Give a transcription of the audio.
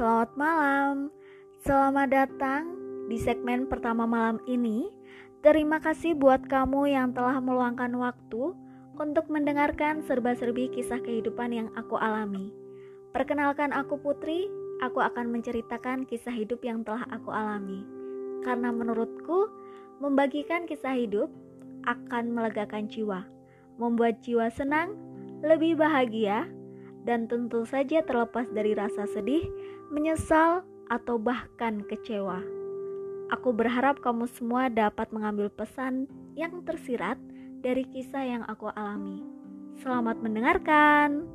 selamat malam. Selamat datang di segmen pertama malam ini. Terima kasih buat kamu yang telah meluangkan waktu untuk mendengarkan serba-serbi kisah kehidupan yang aku alami. Perkenalkan aku Putri, aku akan menceritakan kisah hidup yang telah aku alami. Karena menurutku, membagikan kisah hidup akan melegakan jiwa, membuat jiwa senang, lebih bahagia, dan tentu saja terlepas dari rasa sedih, menyesal, atau bahkan kecewa. Aku berharap kamu semua dapat mengambil pesan yang tersirat dari kisah yang aku alami. Selamat mendengarkan.